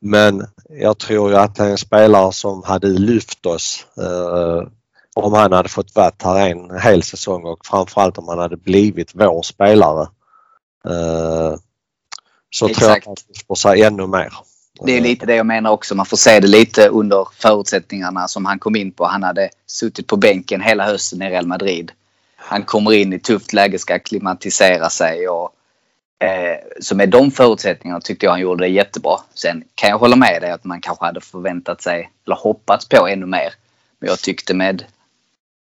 Men jag tror ju att han är en spelare som hade lyft oss eh, om han hade fått vara här en hel säsong och framförallt om han hade blivit vår spelare. Eh, så Exakt. tror jag att han får sig ännu mer. Det är lite det jag menar också. Man får se det lite under förutsättningarna som han kom in på. Han hade suttit på bänken hela hösten i Real Madrid. Han kommer in i tufft läge, ska klimatisera sig och eh, så med de förutsättningarna tyckte jag han gjorde det jättebra. Sen kan jag hålla med dig att man kanske hade förväntat sig eller hoppats på ännu mer. Men jag tyckte med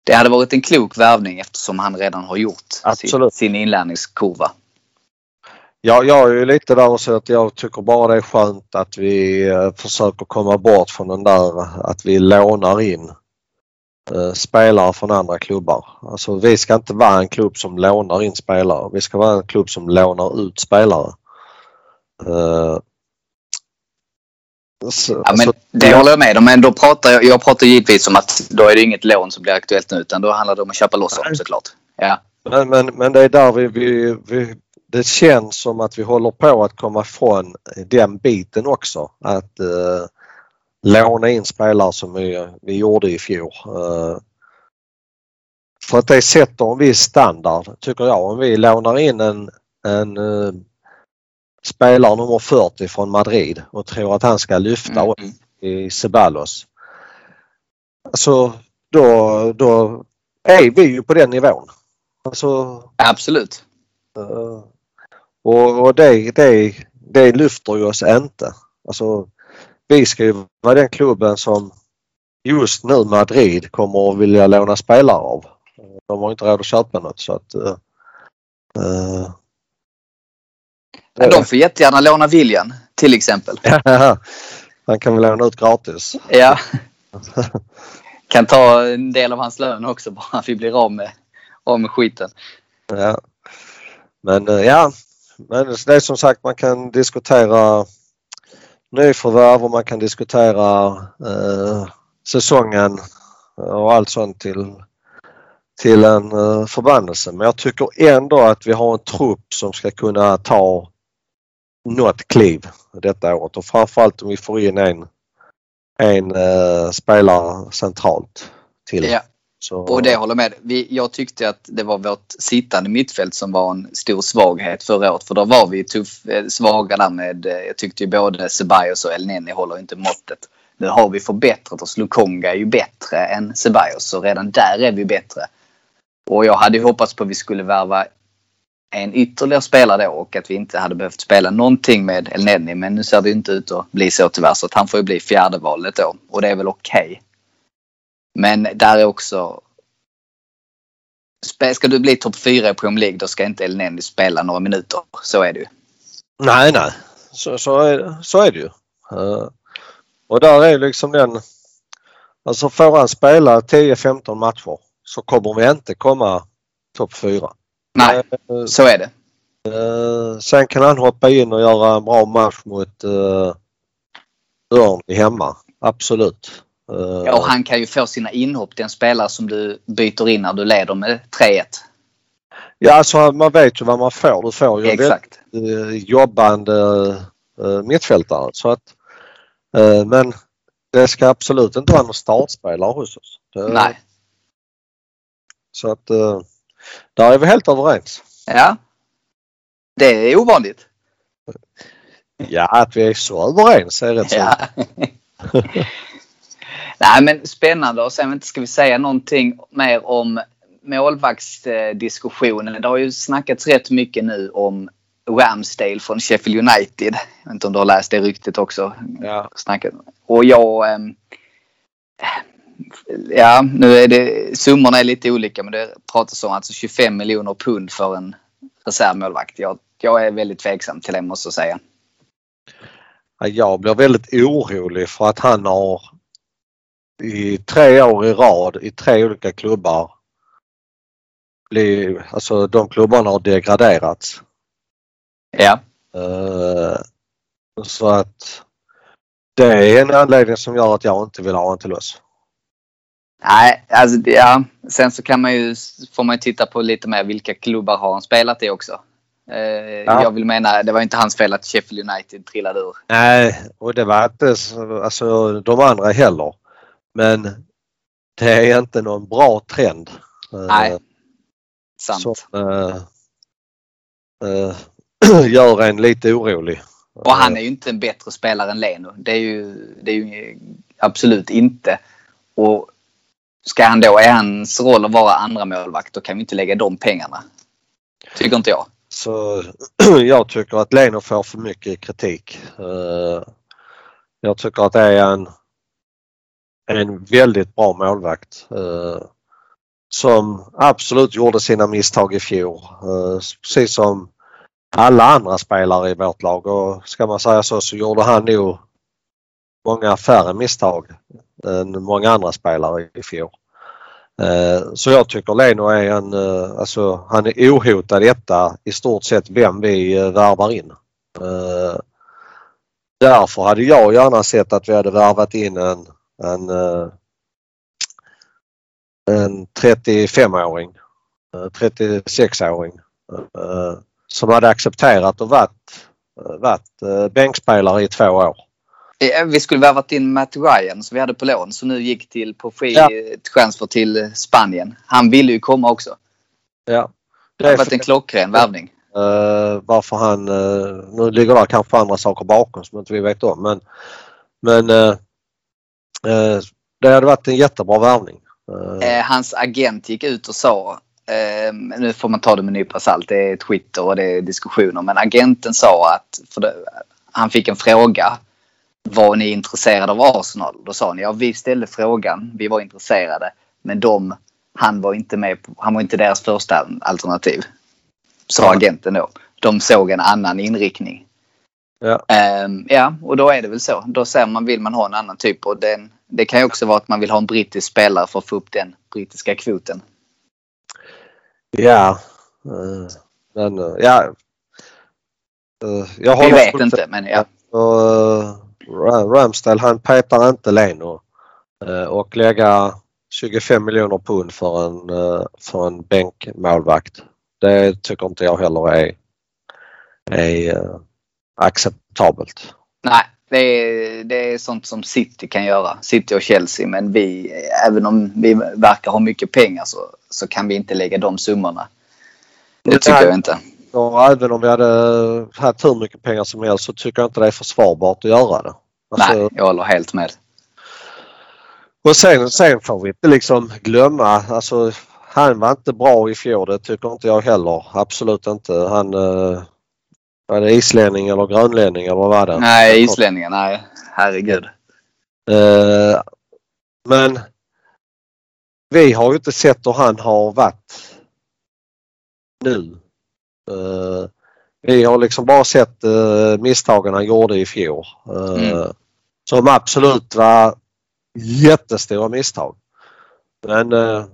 det hade varit en klok värvning eftersom han redan har gjort sin, Absolut. sin inlärningskurva. Ja, jag är ju lite där och så att jag tycker bara det är skönt att vi eh, försöker komma bort från den där att vi lånar in spelare från andra klubbar. Alltså vi ska inte vara en klubb som lånar in spelare. Vi ska vara en klubb som lånar ut spelare. Eh, så, Ja, men alltså, det håller jag med om. Men då pratar jag, jag pratar givetvis om att då är det inget lån som blir aktuellt nu utan då handlar det om att köpa loss dem såklart. Ja, Men, men, men det är där vi, vi, vi, det känns som att vi håller på att komma ifrån den biten också. Att eh, låna in spelare som vi, vi gjorde i fjol. Eh, för att det sätter en viss standard tycker jag. Om vi lånar in en, en eh, spelare nummer 40 från Madrid och tror att han ska lyfta Mm, i Ceballos. Alltså då, då är vi ju på den nivån. Alltså, absolut. eh, och och det, det, det lyfter ju oss inte. Alltså, vi ska ju vara den klubben som just nu Madrid kommer att vilja låna spelare av. De har inte råd att köpa något så att Men de får jättegärna låna William till exempel. Han kan väl låna ut gratis. Ja. Kan ta en del av hans lön också bara vi blir av med, av med skiten. Ja. Men eh, ja, men det är som sagt man kan diskutera nyförvärv och man kan diskutera eh, säsongen och allt sånt till, till en eh, förbannelse. Men jag tycker ändå att vi har en trupp som ska kunna ta något kliv detta året och framförallt om vi får in en, en eh, spelare centralt till. Ja. Så, Och det håller med. Vi, jag tyckte att det var vårt sittande mittfält som var en stor svaghet förra året. För då var vi tuff, eh, svaga där med, eh, jag tyckte ju både Ceballos och El Neni håller inte måttet. Nu har vi förbättrat oss. Lukonga är ju bättre än Ceballos så redan där är vi bättre. Och jag hade ju hoppats på att vi skulle värva en ytterligare spelare då och att vi inte hade behövt spela någonting med El Neni. Men nu ser det ju inte ut att bli så tyvärr så att han får ju bli fjärde valet då. Och det är väl okej. Men där är också... Ska du bli topp 4 i Premier League då ska inte El Neni spela några minuter. Så är det ju. Nej, nej. Så, så, är, så är det ju. Eh, och där är liksom den... Alltså får han spela 10-15 matcher så kommer vi inte komma topp 4. Nej, så är det. Eh, sen kan han hoppa in och göra en bra match mot Örn hemma. Absolut. Eh, Ja, och han kan ju få sina inhopp. Den spelare som du byter in när du leder med 3-1. ja, alltså man vet ju vad man får. Du får ju Exakt. väldigt eh, jobbande uh, mittfältare. Så att, eh, men det ska absolut inte vara någon startspelare hos oss. Det, Nej. Så att där är vi helt överens. Ja. Det är ovanligt. Ja, att vi är så överens är rätt så. Ja. Nej men spännande och sen ska vi säga någonting mer om målvaktsdiskussionen. Det har ju snackats rätt mycket nu om Ramsdale från Sheffield United. Jag vet inte om du har läst det ryktet också. Ja. Snackat. Och jag... ehm, Ja, nu är det... Summorna är lite olika men det pratas om alltså 25 miljoner pund för en reservmålvakt. Jag, jag är väldigt tveksam till det måste jag säga. Ja, Jag blir väldigt orolig för att han har i tre år i rad i tre olika klubbar bli, alltså de klubbarna har degraderats. Ja. Eh, så att det är en anledning som gör att jag inte vill ha en till oss. Nej, alltså ja. Sen så kan man ju, får man ju titta på lite mer vilka klubbar har han spelat i också. Eh, Jag vill mena, det var inte hans fel att Sheffield United trillade ur. Nej, och det var inte så- alltså, de andra heller. Men det är inte någon bra trend. Eh, Nej. Sant. Som eh, eh, gör en lite orolig. Och han är ju inte en bättre spelare än Leno. Det är ju, det är ju absolut inte. Och ska han då, är hans roll att vara andra målvakt då kan vi inte lägga de pengarna. Tycker inte jag. Så jag tycker att Leno får för mycket kritik. Jag tycker att det är en, en väldigt bra målvakt. Eh, som absolut gjorde sina misstag i fjol. Eh, precis som alla andra spelare i vårt lag och ska man säga så så gjorde han nog många färre misstag än många andra spelare i fjol. Eh, så jag tycker Leno är en, eh, alltså han är ohotad etta i stort sett vem vi eh, värvar in. Eh, därför hade jag gärna sett att vi hade värvat in en, en, en 35-åring, 36-åring som hade accepterat och varit, varit bänkspelare i två år. Vi skulle värvat in Matt Ryan som vi hade på lån som nu gick till på free ja. transfer till Spanien. Han ville ju komma också. Ja. Det har varit en klockren värvning. Uh, varför han, uh, nu ligger det kanske andra saker bakom som inte vi vet om men, men uh, det hade varit en jättebra värvning. hans agent gick ut och sa, nu får man ta det med en nypa salt, det är Twitter och det är diskussioner men agenten sa att, det, han fick en fråga var ni intresserade av Arsenal? Då sa ni ja vi ställde frågan, vi var intresserade. Men de, han var inte med på, han var inte deras första alternativ. Sa agenten då. De såg en annan inriktning. Ja. Um, ja, och då är det väl så. Då säger man vill man ha en annan typ och den, det kan ju också vara att man vill ha en brittisk spelare för att få upp den brittiska kvoten. Ja, uh, men uh, ja. Uh, jag Vi vet inte men ja. Ramsdale han petar inte Leno eh, och lägga 25 miljoner pund för en, eh, för en bänkmålvakt. Det tycker inte jag heller är, är eh, acceptabelt. Nej, det är, det är sånt som City kan göra. City och Chelsea. Men vi, även om vi verkar ha mycket pengar så, så kan vi inte lägga de summorna. Det tycker jag inte. Och även om vi hade haft hur mycket pengar som helst så tycker jag inte det är försvarbart att göra det. Alltså, Nej, jag håller helt med. Och sen, sen får vi inte liksom glömma, alltså han var inte bra i fjol, det tycker inte jag heller. Absolut inte. Han eh, var det islänning eller grönlänning eller vad var det? Nej, islänningen. Nej, herregud. Eh, men vi har ju inte sett hur han har varit nu. Uh, vi har liksom bara sett uh, misstagen han gjorde i fjol. Uh, mm. Som absolut var jättestora misstag. Men uh,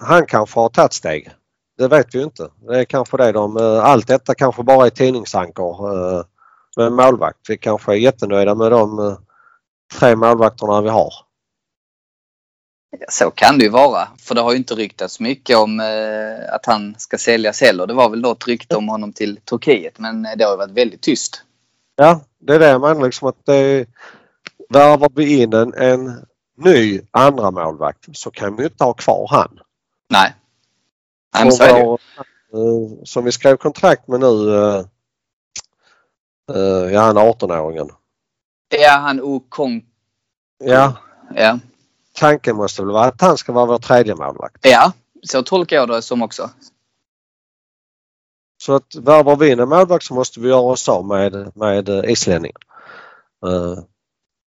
han kanske har tagit steg. Det vet vi inte. Det är kanske det de, allt detta kanske bara är tidningsankor med målvakt. Vi kanske är jättenöjda med de tre målvakterna vi har. Så kan det ju vara. För det har ju inte ryktats mycket om eh, att han ska säljas heller. Det var väl något rykte om honom till Turkiet men det har varit väldigt tyst. Ja, det är det jag menar liksom att det värvar vi in en, en ny andra målvakt så kan vi inte ha kvar han. Nej. Är det ju. Eh, som vi skrev kontrakt med nu, eh, eh ja han 18-åringen. Ja han Okong. Ja. Ja tanken måste väl vara att han ska vara vår tredje målvakt. Ja, så tolkar jag det som också. Så att värvar vi en målvakt så måste vi göra oss av med, med islänningen. Uh,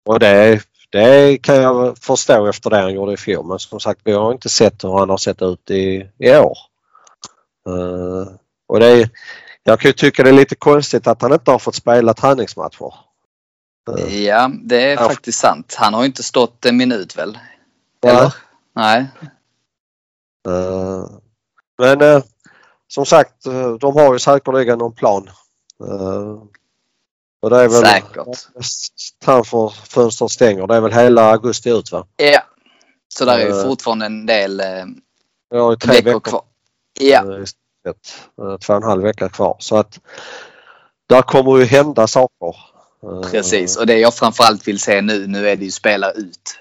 och det, det kan jag förstå efter det han gjorde i fjol men som sagt vi har inte sett hur han har sett ut i, i år. Uh, och det är, jag kan ju tycka det är lite konstigt att han inte har fått spela träningsmatcher. Uh, ja, det är faktiskt sant. Han har inte stått en minut väl? Eller? Nej. Uh, men uh, som sagt, de har ju säkerligen någon plan. Och det är väl Säkert. Transferfönstret stänger. Det är väl hela augusti ut va? Ja. Så där är ju fortfarande en del uh, ja, tre veckor, veckor kvar. Ja. Ett, två och en halv vecka kvar. Så att där kommer ju hända saker. Precis och det jag framförallt vill se nu, nu är det ju spela ut.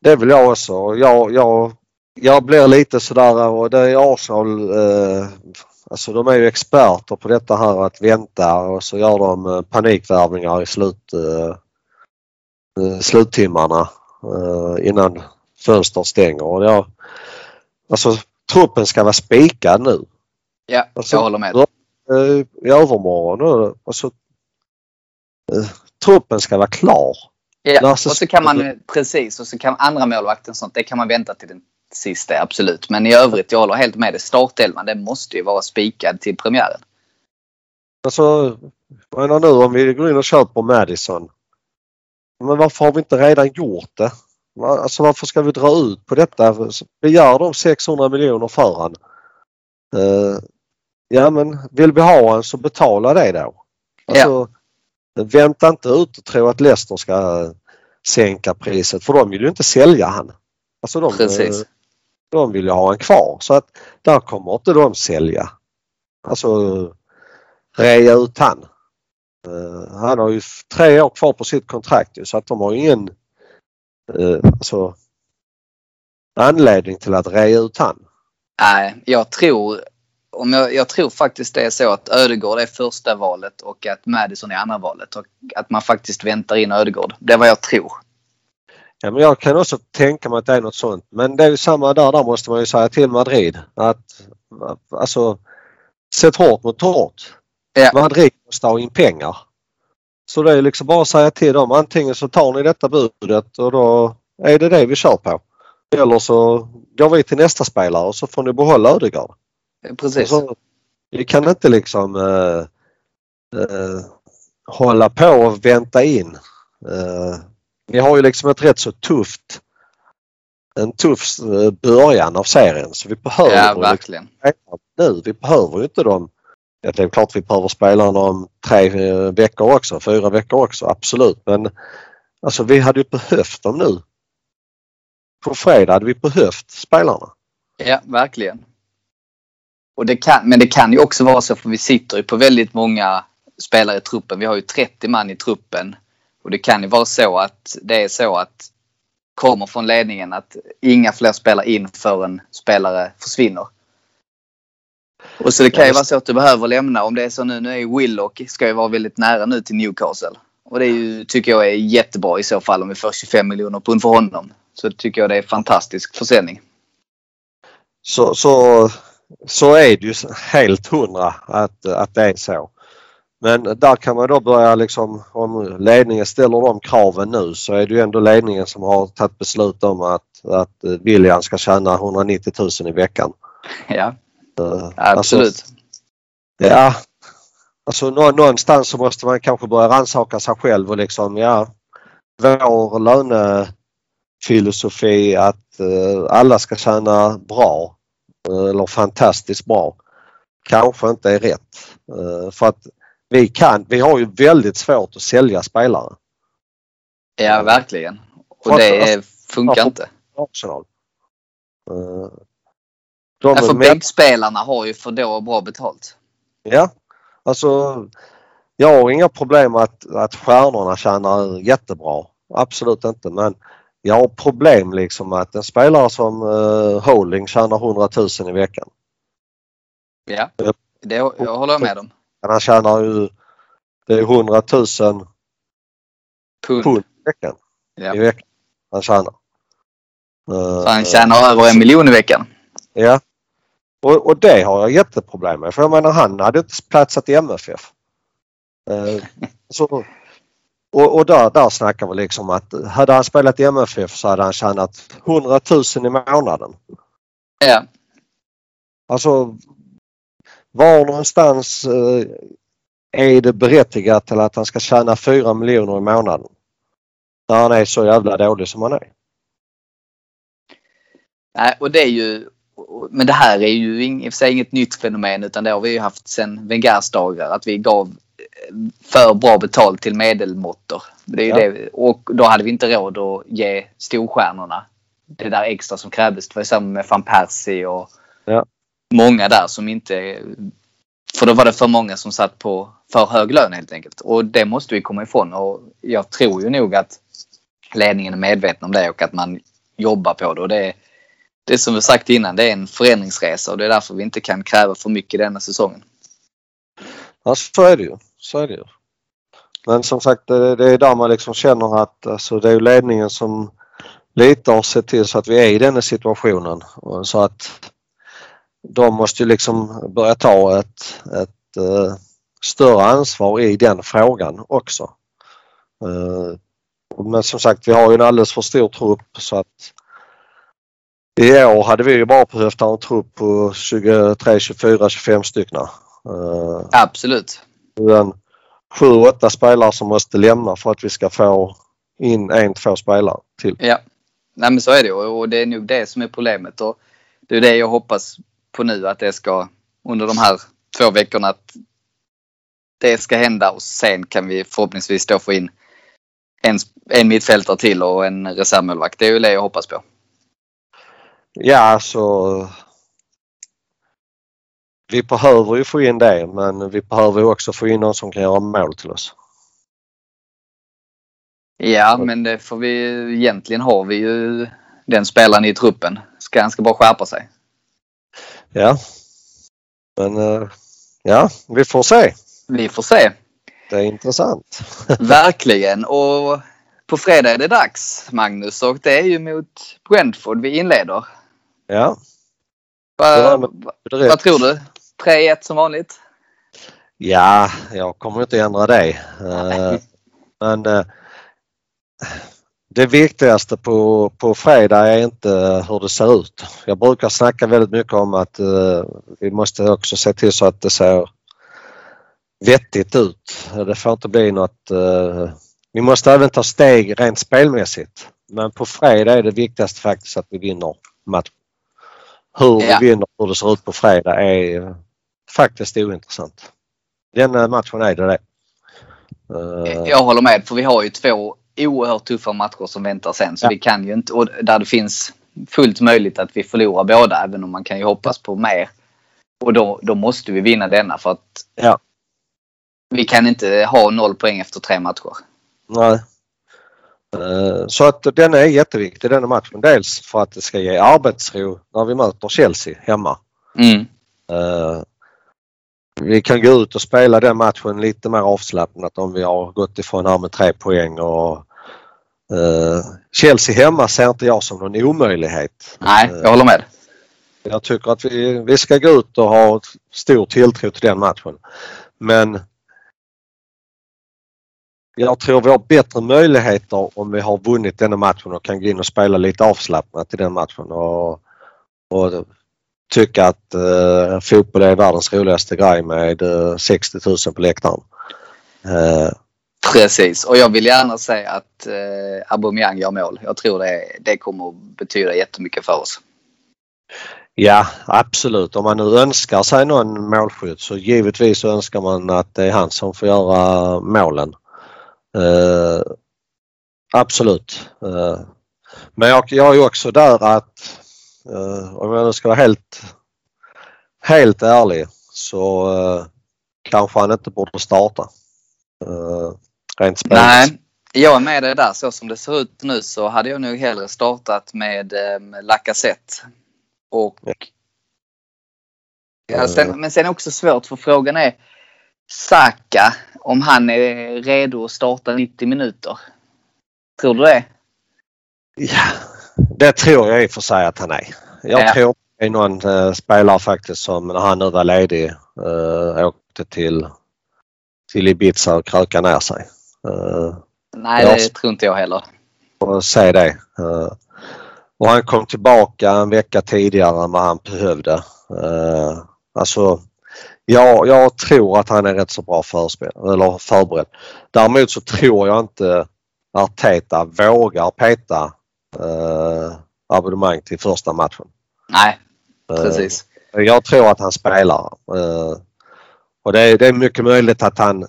Det vill jag också. Jag, jag, jag blir lite sådär och det är Arsenal eh, Alltså de är ju experter på detta här att vänta och så gör de eh, panikvärvningar i slut, eh, eh, sluttimmarna eh, innan fönstret stänger. Och jag, alltså truppen ska vara spikad nu. Ja, alltså, jag håller med. Eh, I övermorgon. Alltså, eh, truppen ska vara klar. Ja, och så kan man precis och så kan andra målvakten sånt, det kan man vänta till den sista absolut. Men i övrigt, jag håller helt med dig. Startelvan, den måste ju vara spikad till premiären. Alltså, jag menar nu om vi går in och köper Madison. Men varför har vi inte redan gjort det? Alltså varför ska vi dra ut på detta? Begär de 600 miljoner för han? Eh, ja men vill vi ha en så betala det då. Alltså, Vänta inte ut och tro att Leicester ska sänka priset för de vill ju inte sälja han. Alltså de, Precis de vill ju ha en kvar så att där kommer inte de sälja. Alltså rea ut han. Eh, han har ju tre år kvar på sitt kontrakt så att de har ingen eh, alltså, anledning till att rea ut han. Nej, jag tror, om jag, jag tror faktiskt det är så att Ödegård är första valet och att Madison är andra valet. Och att man faktiskt väntar in Ödegård. Det är vad jag tror. Ja, men jag kan också tänka mig att det är något sånt. Men det är ju samma där, där måste man ju säga till Madrid att alltså sätt hårt mot hårt. Ja. Madrid måste ha in pengar. Så det är liksom bara att säga till dem antingen så tar ni detta budet och då är det det vi kör på. Eller så går vi till nästa spelare och så får ni behålla Ödegaard. Precis. Så, vi kan inte liksom eh, eh, hålla på och vänta in. Eh, vi har ju liksom ett rätt så tufft en tuff eh, början av serien så vi behöver Ja, verkligen. liksom nu. Vi behöver ju inte dem. Ja, det är klart vi behöver spelarna om tre eh, veckor också, fyra veckor också, absolut. Men alltså vi hade ju behövt dem nu. På fredag hade vi behövt spelarna. Ja, verkligen. Och det kan, men det kan ju också vara så för vi sitter ju på väldigt många spelare i truppen. Vi har ju 30 man i truppen. Och det kan ju vara så att det är så att kommer från ledningen att inga fler spelar in förrän spelare försvinner. Och så det kan ju vara så att du behöver lämna. Om det är så nu, nu är Willock ska ju vara väldigt nära nu till Newcastle. Och det är ju, tycker jag är jättebra i så fall om vi får 25 miljoner pund för honom. Så tycker jag det är fantastisk försäljning. Så, så, så är det ju helt hundra att, att det är så. Men där kan man då börja liksom, om ledningen ställer de kraven nu så är det ju ändå ledningen som har tagit beslut om att, att William ska tjäna 190 000 i veckan. Ja, Eh, absolut. Alltså, ja, alltså nå- någonstans så måste man kanske börja rannsaka sig själv och liksom ja, vår lönefilosofi att eh, alla ska tjäna bra eh, eller fantastiskt bra kanske inte är rätt. Eh, för att vi kan, vi har ju väldigt svårt att sälja spelare. Ja, verkligen. Och det funkar inte. Arsenal. Eh, de Ja, för med- bänkspelarna har ju för då bra betalt. Ja, alltså jag har inga problem att, att stjärnorna tjänar jättebra. Absolut inte men jag har problem liksom att en spelare som uh, Holding tjänar 100 000 i veckan. Ja, det, jag håller med om. Han tjänar ju det är 100 000 Pund. pund i veckan. Ja. I veckan han tjänar. Eh, Så han tjänar över en miljon i veckan. Ja. Och, och det har jag jätteproblem med för jag menar han hade inte platsat i MFF. Eh, så, och och där, där snackar vi liksom att hade han spelat i MFF så hade han tjänat 100 000 i månaden. Ja, Alltså var någonstans eh, är det berättigat till att han ska tjäna 4 miljoner i månaden? När han är så jävla dålig som han är. Nej, och det är ju... Men det här är ju i och för sig inget nytt fenomen utan det har vi ju haft sedan Wengers dagar. Att vi gav eh, för bra betalt till medelmåttor. Det är ju Ja. det. Och då hade vi inte råd att ge storstjärnorna det där extra som krävdes. Det var ju samma med van Persie och Ja många där som inte... För då var det för många som satt på för hög lön helt enkelt. Och det måste vi komma ifrån. Och jag tror ju nog att ledningen är medveten om det och att man jobbar på det. Och det, är, det är som vi sagt innan, det är en förändringsresa och det är därför vi inte kan kräva för mycket denna säsongen. Ja, så är det ju. Så är det ju. Men som sagt det, är där man liksom känner att alltså, det är ledningen som lite har sett till så att vi är i denna situationen. Så att de måste ju liksom börja ta ett, ett eh, större ansvar i den frågan också. Eh, Men som sagt, vi har ju en alldeles för stor trupp så att i år hade vi ju bara behövt ha en trupp på 23, 24, 25 stycken. Uh, Absolut. En sju, åtta spelare som måste lämna för att vi ska få in en, två spelare till. Ja, Nej, men så är det och det är nog det som är problemet. Och det är det jag hoppas på nu att det ska under de här två veckorna att det ska hända och sen kan vi förhoppningsvis då få in en, en mittfältare till och en reservmålvakt. Det är ju det jag hoppas på. Ja, så vi behöver ju få in det men vi behöver också få in någon som kan göra mål till oss. Ja, men det får vi egentligen har vi ju den spelaren i truppen. Ska, han ska bara skärpa sig. Ja, men eh, ja, vi får se. Vi får se. Det är intressant. Verkligen. Och på fredag är det dags, Magnus. Och det är ju mot Brentford vi inleder. Ja. Va, va, vad tror du? 3-1 som vanligt? Ja, jag kommer inte ändra det. Nej. Men eh, det viktigaste på, på fredag är inte hur det ser ut. Jag brukar snacka väldigt mycket om att uh, vi måste också se till så att det ser vettigt ut. Det får inte bli något... Uh, vi måste även ta steg rent spelmässigt. Men på fredag är det viktigaste faktiskt att vi vinner matchen. Hur ja. vi vinner, hur det ser ut på fredag är faktiskt ointressant. Den matchen är det det. Uh, jag håller med för vi har ju två oerhört tuffa matcher som väntar sen. Så ja. vi kan ju inte, och där det finns fullt möjligt att vi förlorar båda även om man kan ju hoppas på mer. Och då, då måste vi vinna denna för att ja. vi kan inte ha noll poäng efter tre matcher. Nej. Eh, så att den är jätteviktig denna matchen. Dels för att det ska ge arbetsro när vi möter Chelsea hemma. Mm. Vi kan gå ut och spela den matchen lite mer avslappnat om vi har gått ifrån här med tre poäng och uh, Chelsea hemma ser inte jag som någon omöjlighet. Nej, jag håller med. Jag tycker att vi, vi ska gå ut och ha stor tilltro till den matchen. Men jag tror vi har bättre möjligheter om vi har vunnit denna matchen och kan gå in och spela lite avslappnat i den matchen och, och tycka att uh, fotboll är världens roligaste grej med uh, 60 000 på läktaren. Uh, Precis och jag vill gärna säga att uh, Aubameyang gör mål. Jag tror det, det kommer att betyda jättemycket för oss. Ja absolut. Om man nu önskar sig någon målskytt så givetvis så önskar man att det är han som får göra målen. Uh, absolut. Uh, men jag, jag är också där att om jag nu ska vara helt, helt ärlig så kanske han inte borde starta. rent Nej, jag är med dig där. Så som det ser ut nu så hade jag nog hellre startat med um, Lacazette. Och Ja, sen, men sen också svårt för frågan är Saka, om han är redo att starta 90 minuter. Tror du det? Ja, det tror jag i och för sig att han är. Jag ja. tror det är någon uh, spelare faktiskt som när han nu var ledig uh, åkte till, till Ibiza och krökade ner sig. Uh, Nej, det jag, tror inte jag heller. Och se det. Uh, och han kom tillbaka en vecka tidigare än vad han behövde. Uh, alltså Ja, jag tror att han är rätt så bra förspel, eller förberedd. Däremot så tror jag inte Arteta vågar peta eh, abonnemang till första matchen. Nej, precis. Eh, jag tror att han spelar. Eh, och det är, det är mycket möjligt att han,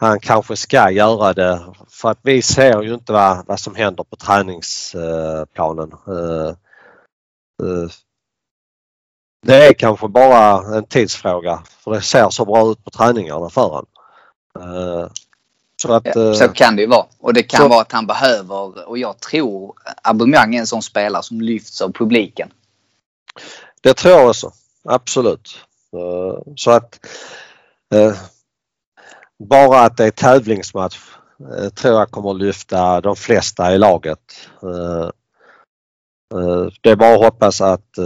han kanske ska göra det för att vi ser ju inte vad, vad som händer på träningsplanen. Eh, eh, det är kanske bara en tidsfråga för det ser så bra ut på träningarna för honom. Så, att, ja, så kan det ju vara. Och det kan så, vara att han behöver och jag tror Aubameyang är en sån spelare som lyfts av publiken. Det tror jag också. Absolut. Uh, så att uh, bara att det är tävlingsmatch tror jag kommer lyfta de flesta i laget. Det är bara att hoppas att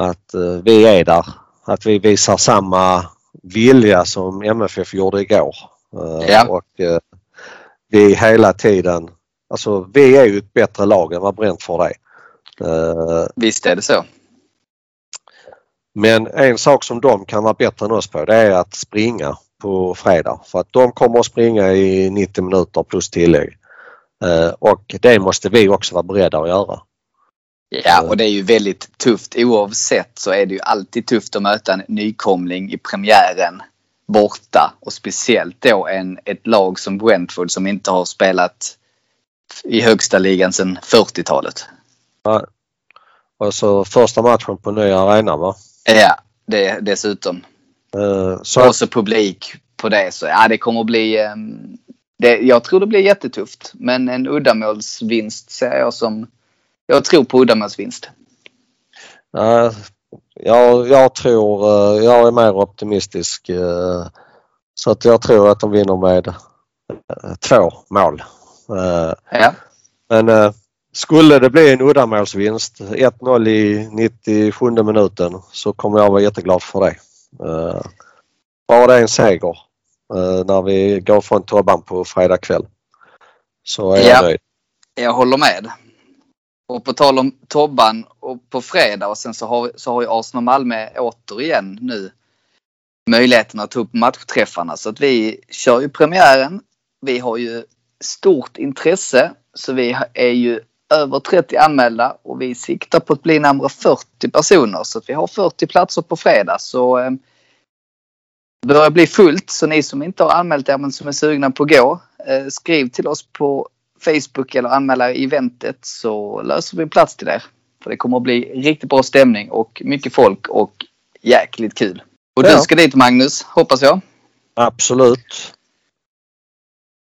att eh, vi är där. Att vi visar samma vilja som MFF gjorde igår. Eh, ja. Och, eh, vi hela tiden, alltså vi är ju ett bättre lag än vad Brentford är. Uh, Visst är det så. Men en sak som de kan vara bättre än oss på det är att springa på fredag. För att de kommer att springa i 90 minuter plus tillägg. Och det måste vi också vara beredda att göra. Ja, och det är ju väldigt tufft. Oavsett så är det ju alltid tufft att möta en nykomling i premiären borta och speciellt då en, ett lag som Brentford som inte har spelat i högsta ligan sedan 40-talet. Nej. Och så första matchen på nya arenan va? Ja, det dessutom. Uh, så och så publik på det. Så ja, det kommer att bli... Um, det, jag tror det blir jättetufft. Men en uddamålsvinst ser jag som... Jag tror på uddamålsvinst. Uh, jag, jag tror... Uh, jag är mer optimistisk. Uh, så att jag tror att de vinner med två mål. ja. Men skulle det bli en uddamålsvinst, 1-0 i 97 minuten, så kommer jag vara jätteglad för det. Bara det är en seger när vi går från Tobban på fredag kväll. Så är ja, jag nöjd. Jag håller med. Och på tal om Tobban och på fredag och sen så har, så har ju Arsenal Malmö återigen nu möjligheten att ta upp matchträffarna. Så att vi kör ju premiären. Vi har ju stort intresse så vi är ju över 30 anmälda och vi siktar på att bli närmare 40 personer. Så att vi har 40 platser på fredag. Så eh, det börjar bli fullt. Så ni som inte har anmält er men som är sugna på att gå. Eh, skriv till oss på Facebook eller anmäla eventet så löser vi plats till er. För det kommer att bli riktigt bra stämning och mycket folk och jäkligt kul. Och ja. du ska dit Magnus, hoppas jag? Absolut.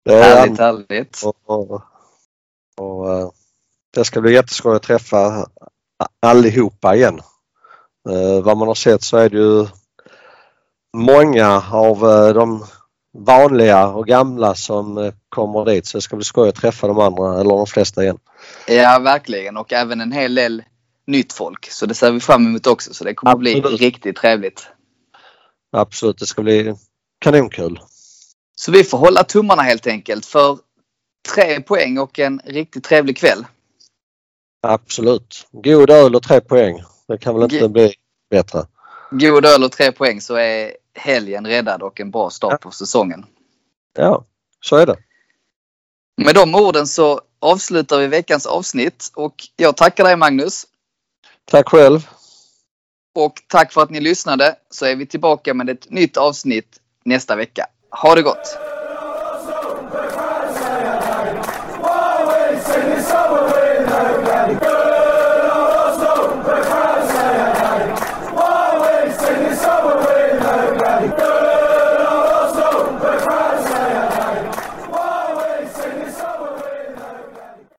Det är härligt, härligt. Och, och, och, eh, det ska bli jätteskoj att träffa allihopa igen. Eh, vad man har sett så är det ju många av eh, de vanliga och gamla som kommer dit så det ska bli skoj att träffa de andra eller de flesta igen. Ja verkligen och även en hel del nytt folk så det ser vi fram emot också så det kommer Absolut. bli riktigt trevligt. Absolut, det ska bli kanonkul. Så vi får hålla tummarna helt enkelt för tre poäng och en riktigt trevlig kväll. Absolut. God öl och tre poäng. Det kan väl inte G bli bättre. God öl och tre poäng så är helgen räddad och en bra start ja. på säsongen. Ja, så är det. Med de orden så avslutar vi veckans avsnitt och jag tackar dig Magnus. Tack själv. Och tack för att ni lyssnade så är vi tillbaka med ett nytt avsnitt nästa vecka. Ha det gott!